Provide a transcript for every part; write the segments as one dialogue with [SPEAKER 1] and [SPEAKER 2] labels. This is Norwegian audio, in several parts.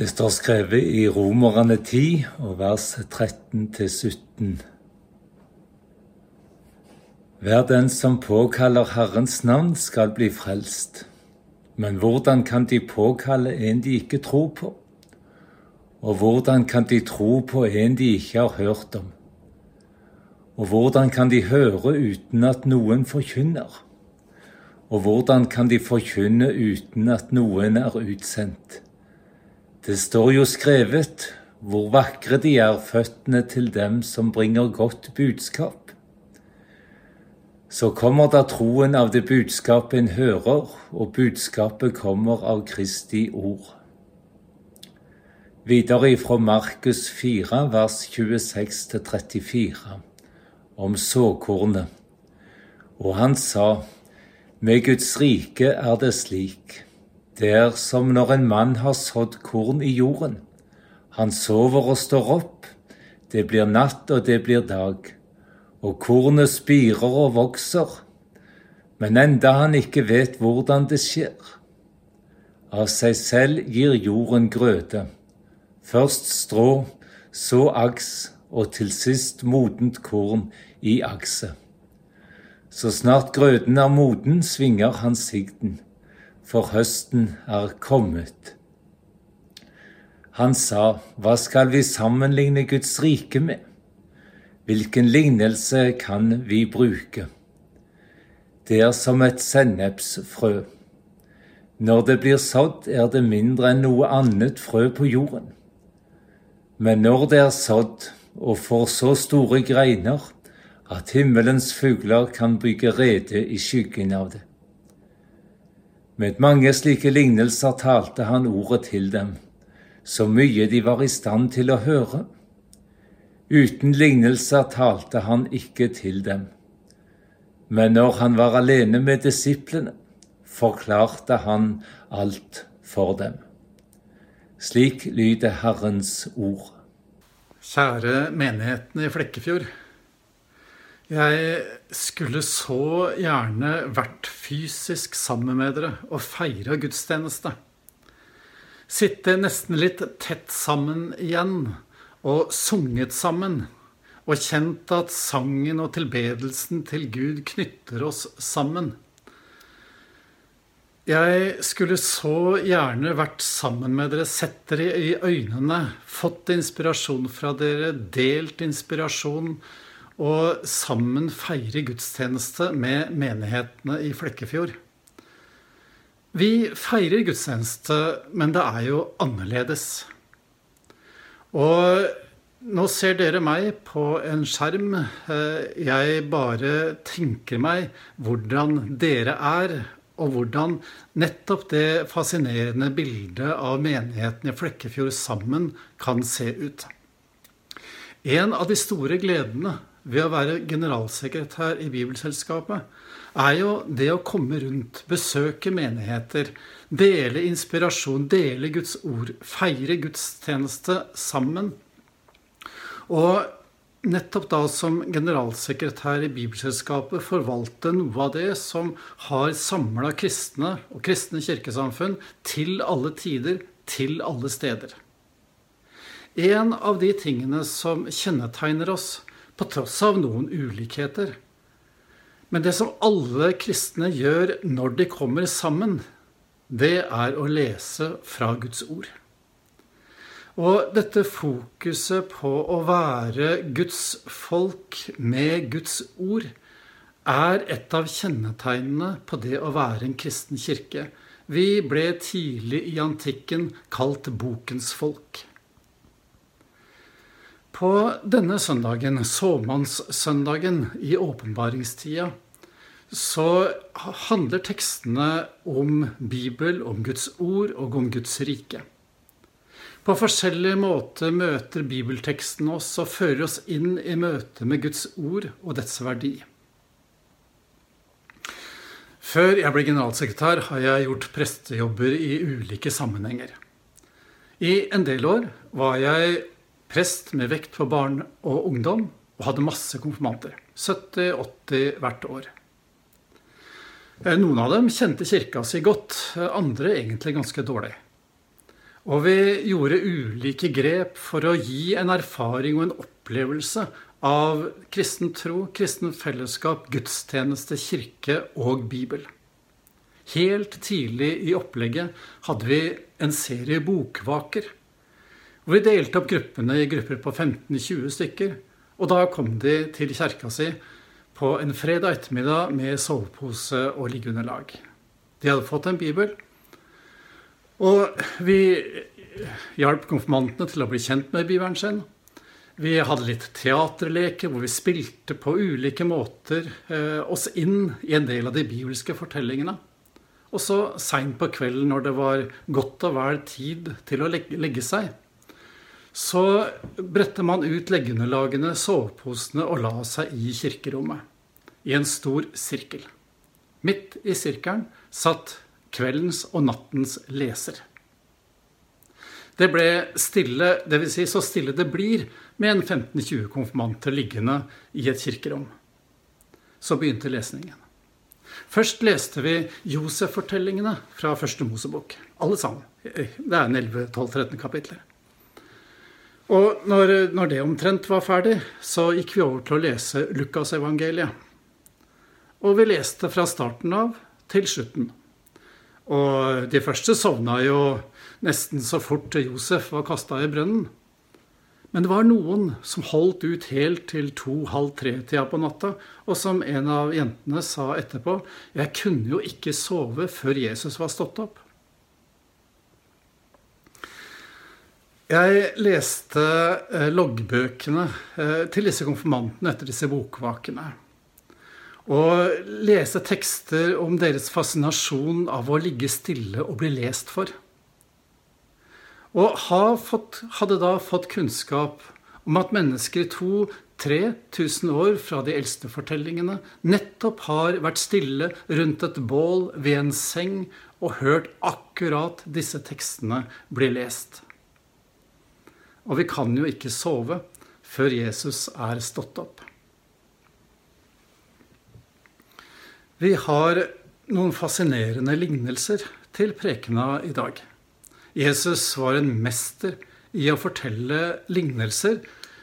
[SPEAKER 1] Det står skrevet i Romerne 10 og vers 13-17. Hver den som påkaller Herrens navn, skal bli frelst. Men hvordan kan de påkalle en de ikke tror på? Og hvordan kan de tro på en de ikke har hørt om? Og hvordan kan de høre uten at noen forkynner? Og hvordan kan de forkynne uten at noen er utsendt? Det står jo skrevet, hvor vakre de er føttene til dem som bringer godt budskap. Så kommer da troen av det budskapet en hører, og budskapet kommer av Kristi ord. Videre ifra Markus 4, vers 26-34, om såkornet. Og han sa, med Guds rike er det slik. Det er som når en mann har sådd korn i jorden. Han sover og står opp. Det blir natt og det blir dag. Og kornet spirer og vokser. Men enda han ikke vet hvordan det skjer. Av seg selv gir jorden grøde. Først strå, så aks og til sist modent korn i akset. Så snart grøden er moden, svinger han sigden for høsten er kommet. Han sa, Hva skal vi sammenligne Guds rike med? Hvilken lignelse kan vi bruke? Det er som et sennepsfrø. Når det blir sådd, er det mindre enn noe annet frø på jorden. Men når det er sådd og får så store greiner at himmelens fugler kan bygge rede i skyggen av det. Med mange slike lignelser talte han ordet til dem, så mye de var i stand til å høre. Uten lignelser talte han ikke til dem. Men når han var alene med disiplene, forklarte han alt for dem. Slik lyder Herrens ord.
[SPEAKER 2] Kjære menigheten i Flekkefjord. Jeg skulle så gjerne vært fysisk sammen med dere og feira gudstjeneste. Sitte nesten litt tett sammen igjen og sunget sammen. Og kjent at sangen og tilbedelsen til Gud knytter oss sammen. Jeg skulle så gjerne vært sammen med dere, sett dere i øynene, fått inspirasjon fra dere, delt inspirasjon og sammen feire gudstjeneste med menighetene i Flekkefjord. Vi feirer gudstjeneste, men det er jo annerledes. Og nå ser dere meg på en skjerm. Jeg bare tenker meg hvordan dere er, og hvordan nettopp det fascinerende bildet av menigheten i Flekkefjord sammen kan se ut. En av de store gledene ved å være generalsekretær i Bibelselskapet, er jo det å komme rundt, besøke menigheter, dele inspirasjon, dele Guds ord, feire gudstjeneste sammen. Og nettopp da som generalsekretær i Bibelselskapet forvalte noe av det som har samla kristne og kristne kirkesamfunn til alle tider, til alle steder. En av de tingene som kjennetegner oss, på tross av noen ulikheter. Men det som alle kristne gjør når de kommer sammen, det er å lese fra Guds ord. Og dette fokuset på å være Guds folk med Guds ord er et av kjennetegnene på det å være en kristen kirke. Vi ble tidlig i antikken kalt bokens folk. På denne søndagen, såmannssøndagen i åpenbaringstida, så handler tekstene om Bibel, om Guds ord og om Guds rike. På forskjellige måter møter bibelteksten oss og fører oss inn i møte med Guds ord og dets verdi. Før jeg ble generalsekretær, har jeg gjort prestejobber i ulike sammenhenger. I en del år var jeg prest med vekt på barn og ungdom, og hadde masse konfirmanter. 70-80 hvert år. Eh, noen av dem kjente kirka si godt, eh, andre egentlig ganske dårlig. Og vi gjorde ulike grep for å gi en erfaring og en opplevelse av kristen tro, kristen fellesskap, gudstjeneste, kirke og Bibel. Helt tidlig i opplegget hadde vi en serie bokvaker. Hvor vi delte opp gruppene i grupper på 15-20 stykker. Og da kom de til kjerka si på en fredag ettermiddag med sovepose og liggeunderlag. De hadde fått en bibel. Og vi hjalp konfirmantene til å bli kjent med bibelen sin. Vi hadde litt teaterleker hvor vi spilte på ulike måter eh, oss inn i en del av de bibelske fortellingene. Og så seint på kvelden, når det var godt og vel tid til å legge, legge seg, så bredte man ut leggeunderlagene, soveposene, og la seg i kirkerommet. I en stor sirkel. Midt i sirkelen satt kveldens og nattens leser. Det ble stille, dvs. Si så stille det blir med en 15-20 konfirmanter liggende i et kirkerom. Så begynte lesningen. Først leste vi Josef-fortellingene fra første Mosebok. Alle sammen. Det er en 11-12-13 kapitler. Og når, når, det omtrent var ferdig, så gikk vi over til å lese Lukasevangeliet. Og vi leste fra starten av til slutten. Og de første sovna jo nesten så fort Josef var kasta i brønnen. Men det var noen som holdt ut helt til to-halv tre-tida på natta, og som en av jentene sa etterpå, jeg kunne jo ikke sove før Jesus var stått opp. Jeg leste eh, loggbøkene eh, til disse konfirmantene etter disse bokvakene. Og lese tekster om deres fascinasjon av å ligge stille og bli lest for. Og hadde da fått kunnskap om at mennesker i 2000-3000 år fra de eldste fortellingene nettopp har vært stille rundt et bål ved en seng og hørt akkurat disse tekstene bli lest. Og vi kan jo ikke sove før Jesus er stått opp. Vi har noen fascinerende lignelser til prekena i dag. Jesus var en mester i å fortelle lignelser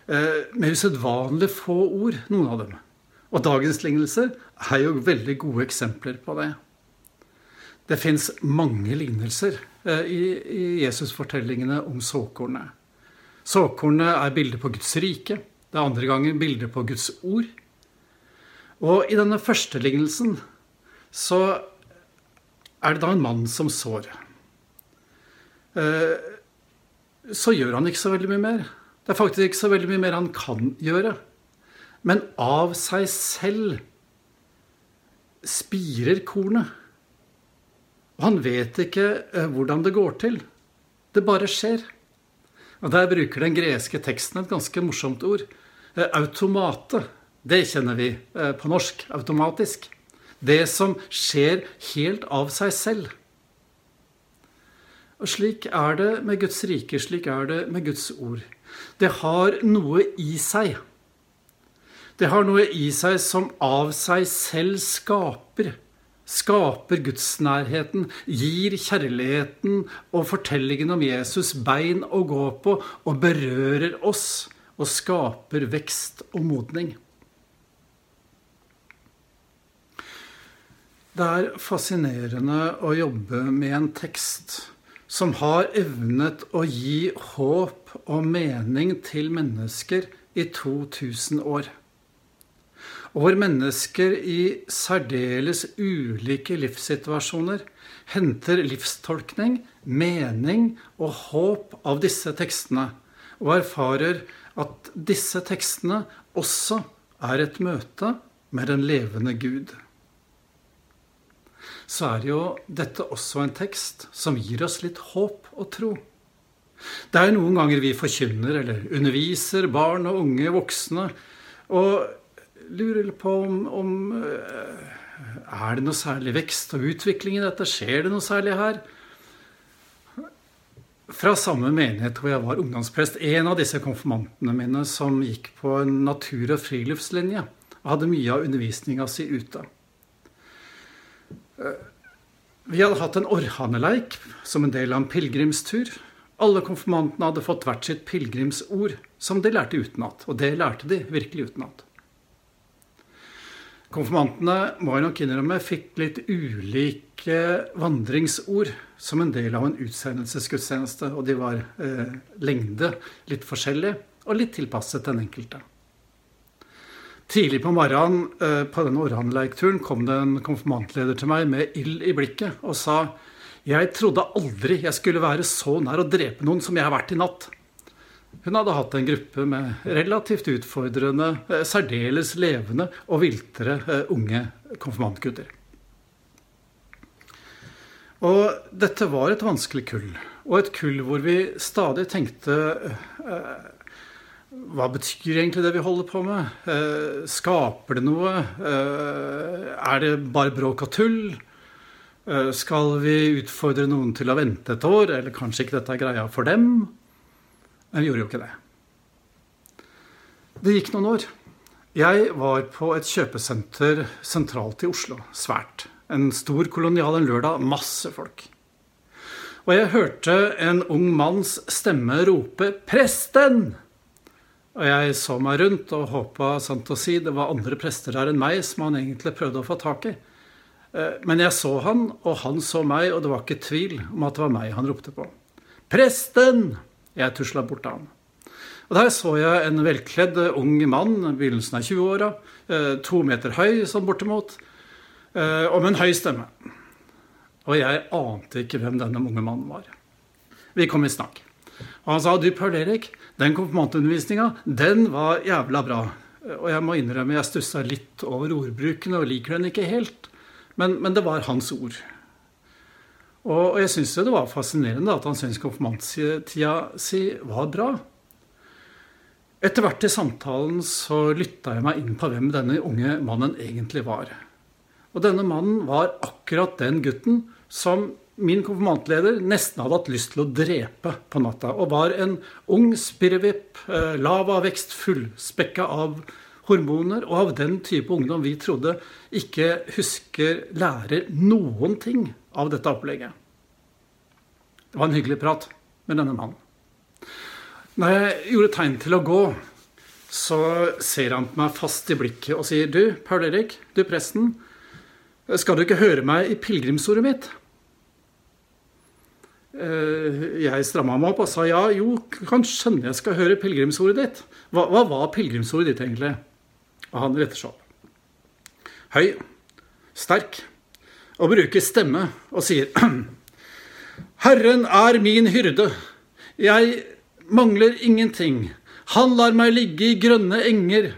[SPEAKER 2] eh, med usedvanlig få ord, noen av dem. Og dagens lignelser er jo veldig gode eksempler på det. Det fins mange lignelser eh, i Jesus-fortellingene om såkornet. Såkornet er bildet på Guds rike. Det er andre gangen bildet på Guds ord. Og i denne første lignelsen så er det da en mann som sår. Eh, så gjør han ikke så veldig mye mer. Det er faktisk ikke så veldig mye mer han kan gjøre. Men av seg selv spirer kornet. Og han vet ikke eh, hvordan det går til. Det bare skjer. Og Der bruker den greske teksten et ganske morsomt ord. Eh, automate. Det kjenner vi på norsk. Automatisk. Det som skjer helt av seg selv. Og slik er det med Guds rike, slik er det med Guds ord. Det har noe i seg. Det har noe i seg som av seg selv skaper. Skaper gudsnærheten, gir kjærligheten og fortellingen om Jesus bein å gå på, og berører oss og skaper vekst og modning. Det er fascinerende å jobbe med en tekst som har evnet å gi håp og mening til mennesker i 2000 år. Og hvor mennesker i særdeles ulike livssituasjoner henter livstolkning, mening og håp av disse tekstene, og erfarer at disse tekstene også er et møte med den levende Gud så er jo dette også en tekst som gir oss litt håp og tro. Det er noen ganger vi forkynner eller underviser barn og unge voksne og lurer på om, om eh, Er det noe særlig vekst og utvikling i dette? Skjer det noe særlig her? Fra samme menighet hvor jeg var ungdomsprest. En av disse konfirmantene mine som gikk på en natur- og friluftslinje, og hadde mye av undervisninga si ute. Vi hadde hatt en orrhaneleik som en del av en pilegrimstur. Alle konfirmantene hadde fått hvert sitt pilegrimsord, som de lærte utenat. Og det lærte de virkelig utenat. Konfirmantene må jeg nok innrømme fikk litt ulike vandringsord som en del av en utsendelsesgudstjeneste. Og de var eh, lengde litt forskjellig og litt tilpasset den enkelte. Tidlig på morgenen eh, på denne orhanleikturen kom det en konfirmantleder til meg med ild i blikket og sa jeg trodde aldri jeg skulle være så nær å drepe noen som jeg har vært i natt. Hun hadde hatt en gruppe med relativt utfordrende, eh, særdeles levende og viltre eh, unge konfirmantgutter. Og dette var et vanskelig kull, og et kull hvor vi stadig tenkte hva betyr egentlig det vi holder på med? Eh, skaper det noe? Eh, er det bare bråk og tull? Eh, skal vi utfordre noen til å vente et år? Eller kanskje ikke dette er greia for dem? Men vi gjorde jo ikke det. Det gikk noen år. Jeg var på et kjøpesenter sentralt i Oslo. Svært. En stor kolonial en lørdag. Masse folk. Og jeg hørte en ung manns stemme rope 'Presten!' Og jeg så meg rundt og håpa sant å si det var andre prester her enn meg som han egentlig prøvde å få tak i. Eh, men jeg så han, og han så meg, og det var ikke tvil om at det var meg han ropte på. 'Presten!' Jeg tusla bort til han. Og Der så jeg en velkledd ung mann, begynnelsen av 20-åra, eh, to meter høy sånn bortimot, eh, og med en høy stemme. Og jeg ante ikke hvem denne unge mannen var. Vi kom i snakk. Og han sa du, Paul Erik, den konfirmantundervisninga, den var jævla bra. Og jeg må innrømme jeg stussa litt over ordbruken og liker den ikke helt. Men, men det var hans ord. Og, jeg syns det var fascinerende at han syntes konfirmanttida si var bra. Etter hvert i samtalen så lytta jeg meg inn på hvem denne unge mannen egentlig var. Og denne mannen var akkurat den gutten som min konfirmantleder nesten hadde hatt lyst til å drepe på natta. Og var en ung spirrevipp, eh, vekst, fullspekka av hormoner, og av den type ungdom vi trodde ikke husker, lærer noen ting av dette opplegget. Det var en hyggelig prat med denne mannen. Når jeg gjorde tegn til å gå, så ser han på meg fast i blikket og sier Du, Paul Erik, du presten, skal du ikke høre meg i pilegrimsordet mitt? Eh, jeg stramma meg opp og sa ja, jo, kan skjønne jeg skal høre pilegrimsordet ditt. Hva, hva var pilegrimsordet ditt egentlig? Og han retter seg opp. Høy, sterk, og bruker stemme og sier Herren er min hyrde. Jeg mangler ingenting. Han lar meg ligge i grønne enger.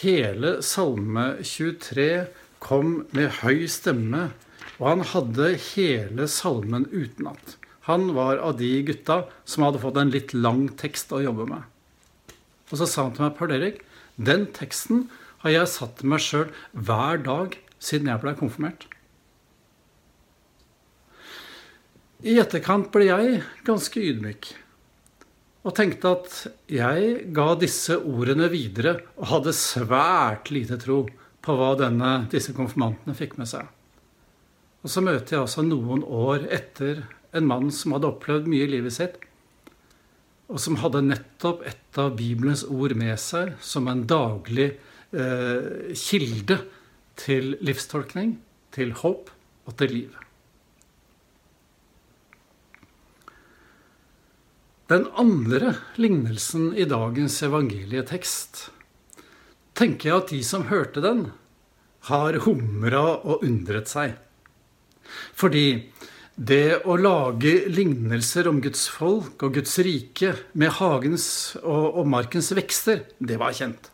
[SPEAKER 2] Hele Salme 23 kom med høy stemme og han hadde hele salmen utenat. Han var av de gutta som hadde fått en litt lang tekst å jobbe med. Og så sa han til meg, Per Erik, den teksten har jeg satt til meg sjøl hver dag siden jeg ble konfirmert. I etterkant ble jeg ganske ydmyk og tenkte at jeg ga disse ordene videre og hadde svært lite tro på hva denne, disse konfirmantene fikk med seg. Og så møter jeg altså noen år etter en mann som hadde opplevd mye i livet sitt, og som hadde nettopp et av Bibelens ord med seg som en daglig eh, kilde til livstolkning, til håp og til liv. Den andre lignelsen i dagens evangelietekst tenker jeg at de som hørte den, har humra og undret seg. Fordi det å lage lignelser om Guds folk og Guds rike med hagens og, markens vekster, det var kjent.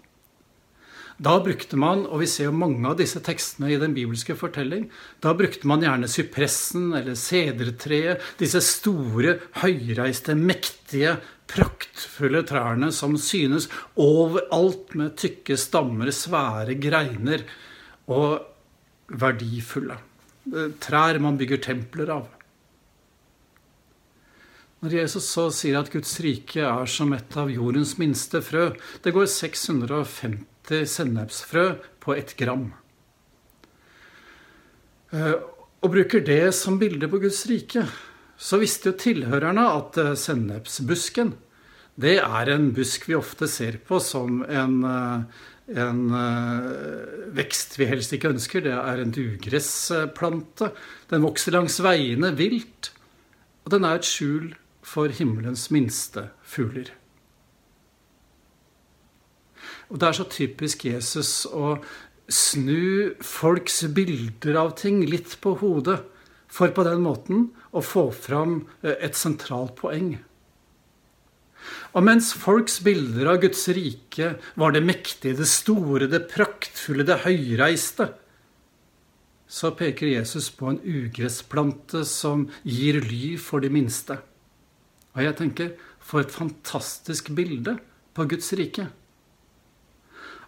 [SPEAKER 2] Da brukte man, og vi ser jo mange av disse tekstene i den bibelske fortelling, da brukte man gjerne sypressen eller sedertreet, disse store, høyreiste, mektige, praktfulle trærne som synes overalt med tykke stammer, svære greiner og verdifulle. Trær man bygger templer av. Når Jesus så sier at Guds rike er som et av jordens minste frø Det går 650 sennepsfrø på ett gram. Eh, og bruker det som bilde på Guds rike, så visste jo tilhørerne at eh, sennepsbusken det er en busk vi ofte ser på som en, eh, en vekst vi helst ikke ønsker. Det er en dugressplante. Den vokser langs veiene vilt, og den er et skjul for himmelens minste fugler. Og det er så typisk Jesus å snu folks bilder av ting litt på hodet, for på den måten å få fram eh, et sentralt poeng. Og mens folks bilder av Guds rike var det mektige, det store, det praktfulle, det høyreiste, så peker Jesus på en ugressplante som gir ly for de minste. Og jeg tenker, for et fantastisk bilde på Guds rike.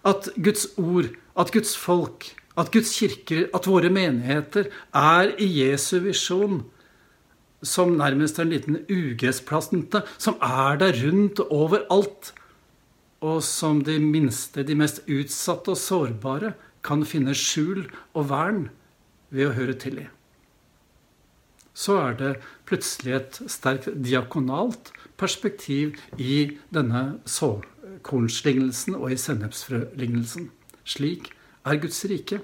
[SPEAKER 2] At Guds ord, at Guds folk, at Guds kirker, at våre menigheter er i Jesu visjon som nærmest en liten ugressplante som er der rundt overalt, og som de minste, de mest utsatte og sårbare kan finne skjul og vern ved å høre til i. Så er det plutselig et sterkt diakonalt perspektiv i denne sårbarheten kornslignelsen og i sennepsfrølignelsen. Slik er Guds rike.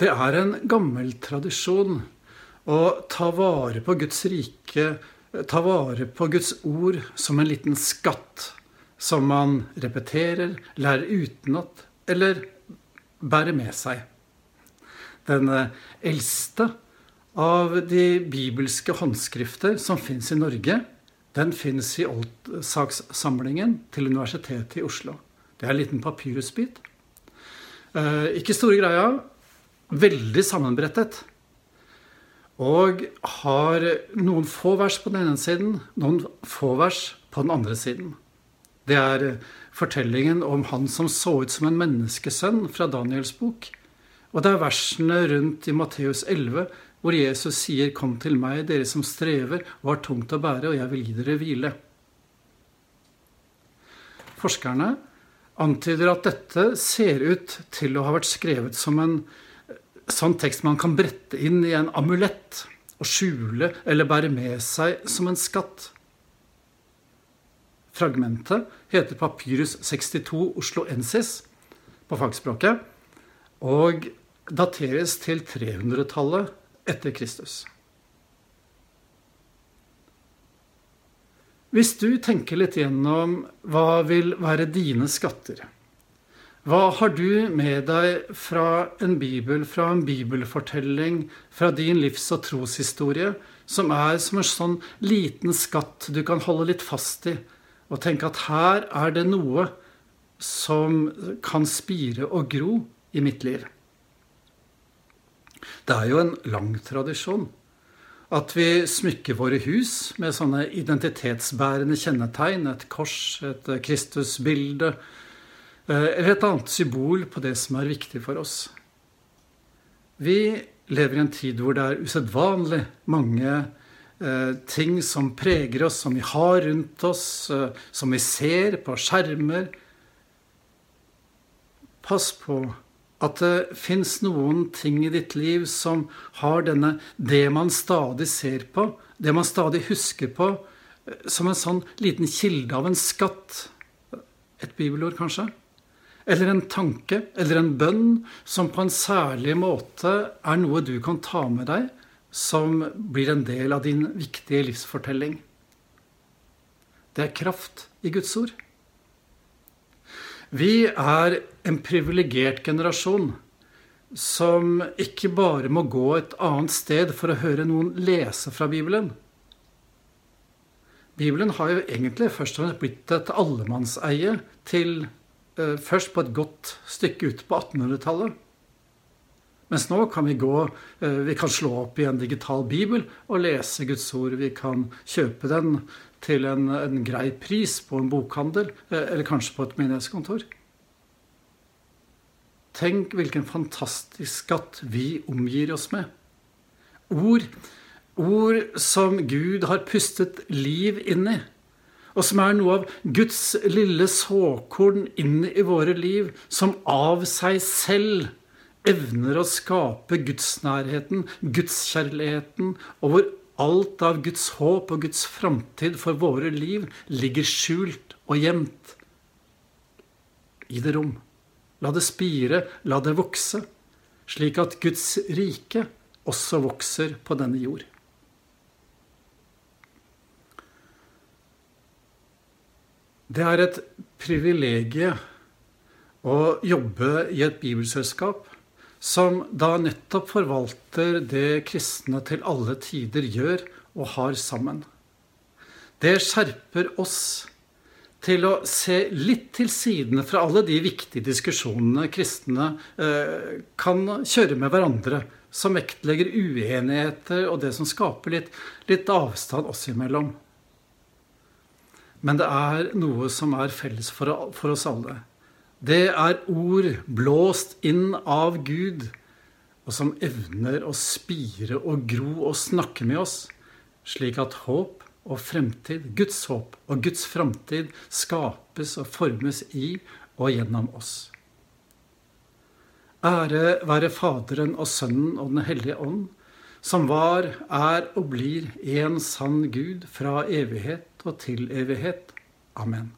[SPEAKER 2] Det er en gammel tradisjon å ta vare på Guds rike, ta vare på Guds ord som en liten skatt som man repeterer, lærer utenat eller bærer med seg. Den eldste av de bibelske håndskrifter som fins i Norge, den fins i oldsakssamlingen til Universitetet i Oslo. Det er en liten papyrusbit. Eh, ikke store greia. Veldig sammenbrettet. Og har noen få vers på den ene siden, noen få vers på den andre siden. Det er fortellingen om han som så ut som en menneskesønn fra Daniels bok. Og det er versene rundt i Matteus 11 hvor Jesus sier, 'Kom til meg, dere som strever og har tungt å bære, og jeg vil gi dere hvile'. Forskerne antyder at dette ser ut til å ha vært skrevet som en sånn tekst man kan brette inn i en amulett og skjule eller bære med seg som en skatt. Fragmentet heter Papyrus 62 Oslo Ensis på fagspråket og dateres til 300-tallet etter Kristus. Hvis du tenker litt gjennom hva vil være dine skatter, hva har du med deg fra en bibel, fra en bibelfortelling, fra din livs- og troshistorie, som er som en sånn liten skatt du kan holde litt fast i, og tenke at her er det noe som kan spire og gro i mitt liv? Det er jo en lang tradisjon at vi smykker våre hus med sånne identitetsbærende kjennetegn, et kors, et Kristusbilde, eh, eller et annet symbol på det som er viktig for oss. Vi lever i en tid hvor det er usedvanlig mange eh, ting som preger oss, som vi har rundt oss, eh, som vi ser på skjermer. Pass på at det fins noen ting i ditt liv som har denne det man stadig ser på, det man stadig husker på, som en sånn liten kilde av en skatt. Et bibelord, kanskje? Eller en tanke, eller en bønn, som på en særlig måte er noe du kan ta med deg, som blir en del av din viktige livsfortelling. Det er kraft i Guds ord. Vi er en privilegert generasjon som ikke bare må gå et annet sted for å høre noen lese fra Bibelen. Bibelen har jo egentlig først og fremst blitt et allemannseie til eh, først på et godt stykke ute på 1800-tallet. Mens nå kan vi gå eh, Vi kan slå opp i en digital bibel og lese Guds ord. Vi kan kjøpe den til en, en grei pris på en bokhandel, eh, eller kanskje på et menighetskontor. Tenk hvilken fantastisk skatt vi omgir oss med. Ord, ord som Gud har pustet liv inn i, og som er noe av Guds lille såkorn inn i våre liv, som av seg selv evner å skape gudsnærheten, gudskjærligheten, og hvor alt av Guds håp og Guds framtid for våre liv ligger skjult og gjemt i det rom. La det spire, la det vokse, slik at Guds rike også vokser på denne jord. Det er et privilegium å jobbe i et bibelselskap som da nettopp forvalter det kristne til alle tider gjør og har sammen. Det skjerper oss til å se litt til sidene fra alle de viktige diskusjonene kristne eh, kan kjøre med hverandre, som vektlegger uenigheter og det som skaper litt, litt avstand oss imellom. Men det er noe som er felles for, for oss alle. Det er ord blåst inn av Gud, og som evner å spire og gro og snakke med oss, slik at håp og fremtid, Guds håp og Guds framtid, skapes og formes i og gjennom oss. Ære være Faderen og Sønnen og Den hellige ånd, som var, er og blir en sann Gud fra evighet og til evighet. Amen.